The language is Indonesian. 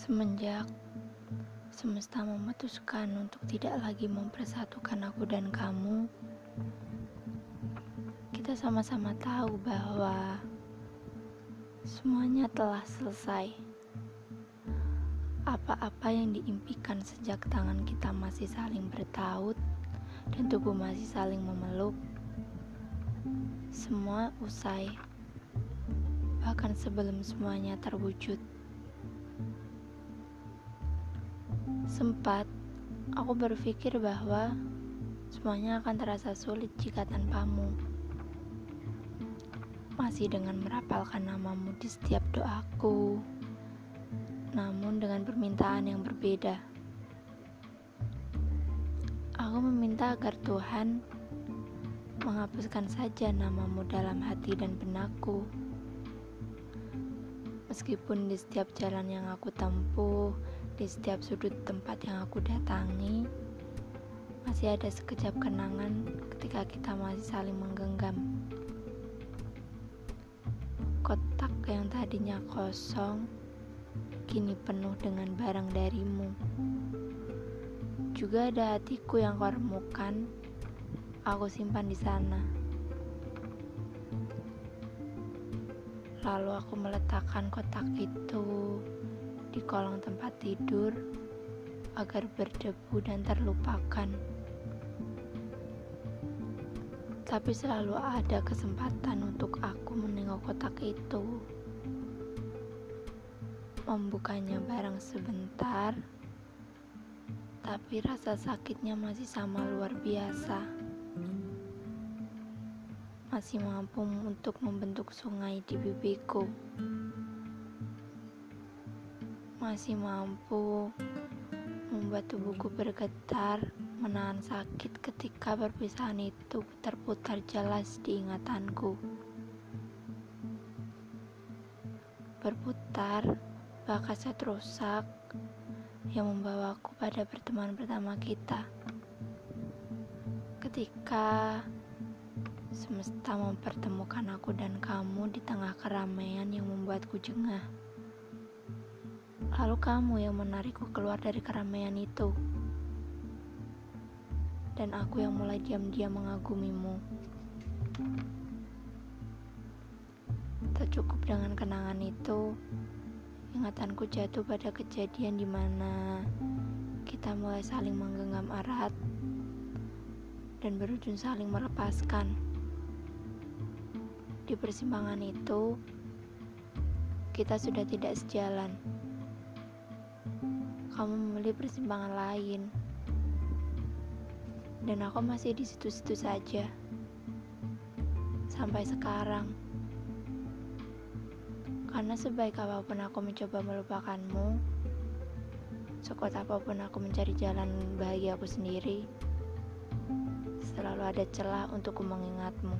Semenjak semesta memutuskan untuk tidak lagi mempersatukan aku dan kamu, kita sama-sama tahu bahwa semuanya telah selesai. Apa-apa yang diimpikan sejak tangan kita masih saling bertaut dan tubuh masih saling memeluk, semua usai. Bahkan sebelum semuanya terwujud. Sempat aku berpikir bahwa semuanya akan terasa sulit jika tanpamu. Masih dengan merapalkan namamu di setiap doaku, namun dengan permintaan yang berbeda. Aku meminta agar Tuhan menghapuskan saja namamu dalam hati dan benakku. Meskipun di setiap jalan yang aku tempuh, di setiap sudut tempat yang aku datangi, masih ada sekejap kenangan ketika kita masih saling menggenggam. Kotak yang tadinya kosong, kini penuh dengan barang darimu. Juga ada hatiku yang kau remukan, aku simpan di sana. Lalu aku meletakkan kotak itu di kolong tempat tidur agar berdebu dan terlupakan. Tapi selalu ada kesempatan untuk aku menengok kotak itu. Membukanya barang sebentar, tapi rasa sakitnya masih sama luar biasa. Masih mampu untuk membentuk sungai di bibiku masih mampu membuat tubuhku bergetar, menahan sakit ketika perpisahan itu terputar jelas di ingatanku. Berputar, bakat rusak yang membawaku pada pertemuan pertama kita. Ketika semesta mempertemukan aku dan kamu di tengah keramaian yang membuatku jengah. Lalu kamu yang menarikku keluar dari keramaian itu. Dan aku yang mulai diam-diam mengagumimu. Tak cukup dengan kenangan itu, ingatanku jatuh pada kejadian di mana kita mulai saling menggenggam erat dan berujung saling melepaskan. Di persimpangan itu, kita sudah tidak sejalan kamu memilih persimpangan lain. Dan aku masih di situ-situ saja. Sampai sekarang. Karena sebaik apa pun aku mencoba melupakanmu, sekuat apa pun aku mencari jalan bahagia aku sendiri, selalu ada celah untukku mengingatmu.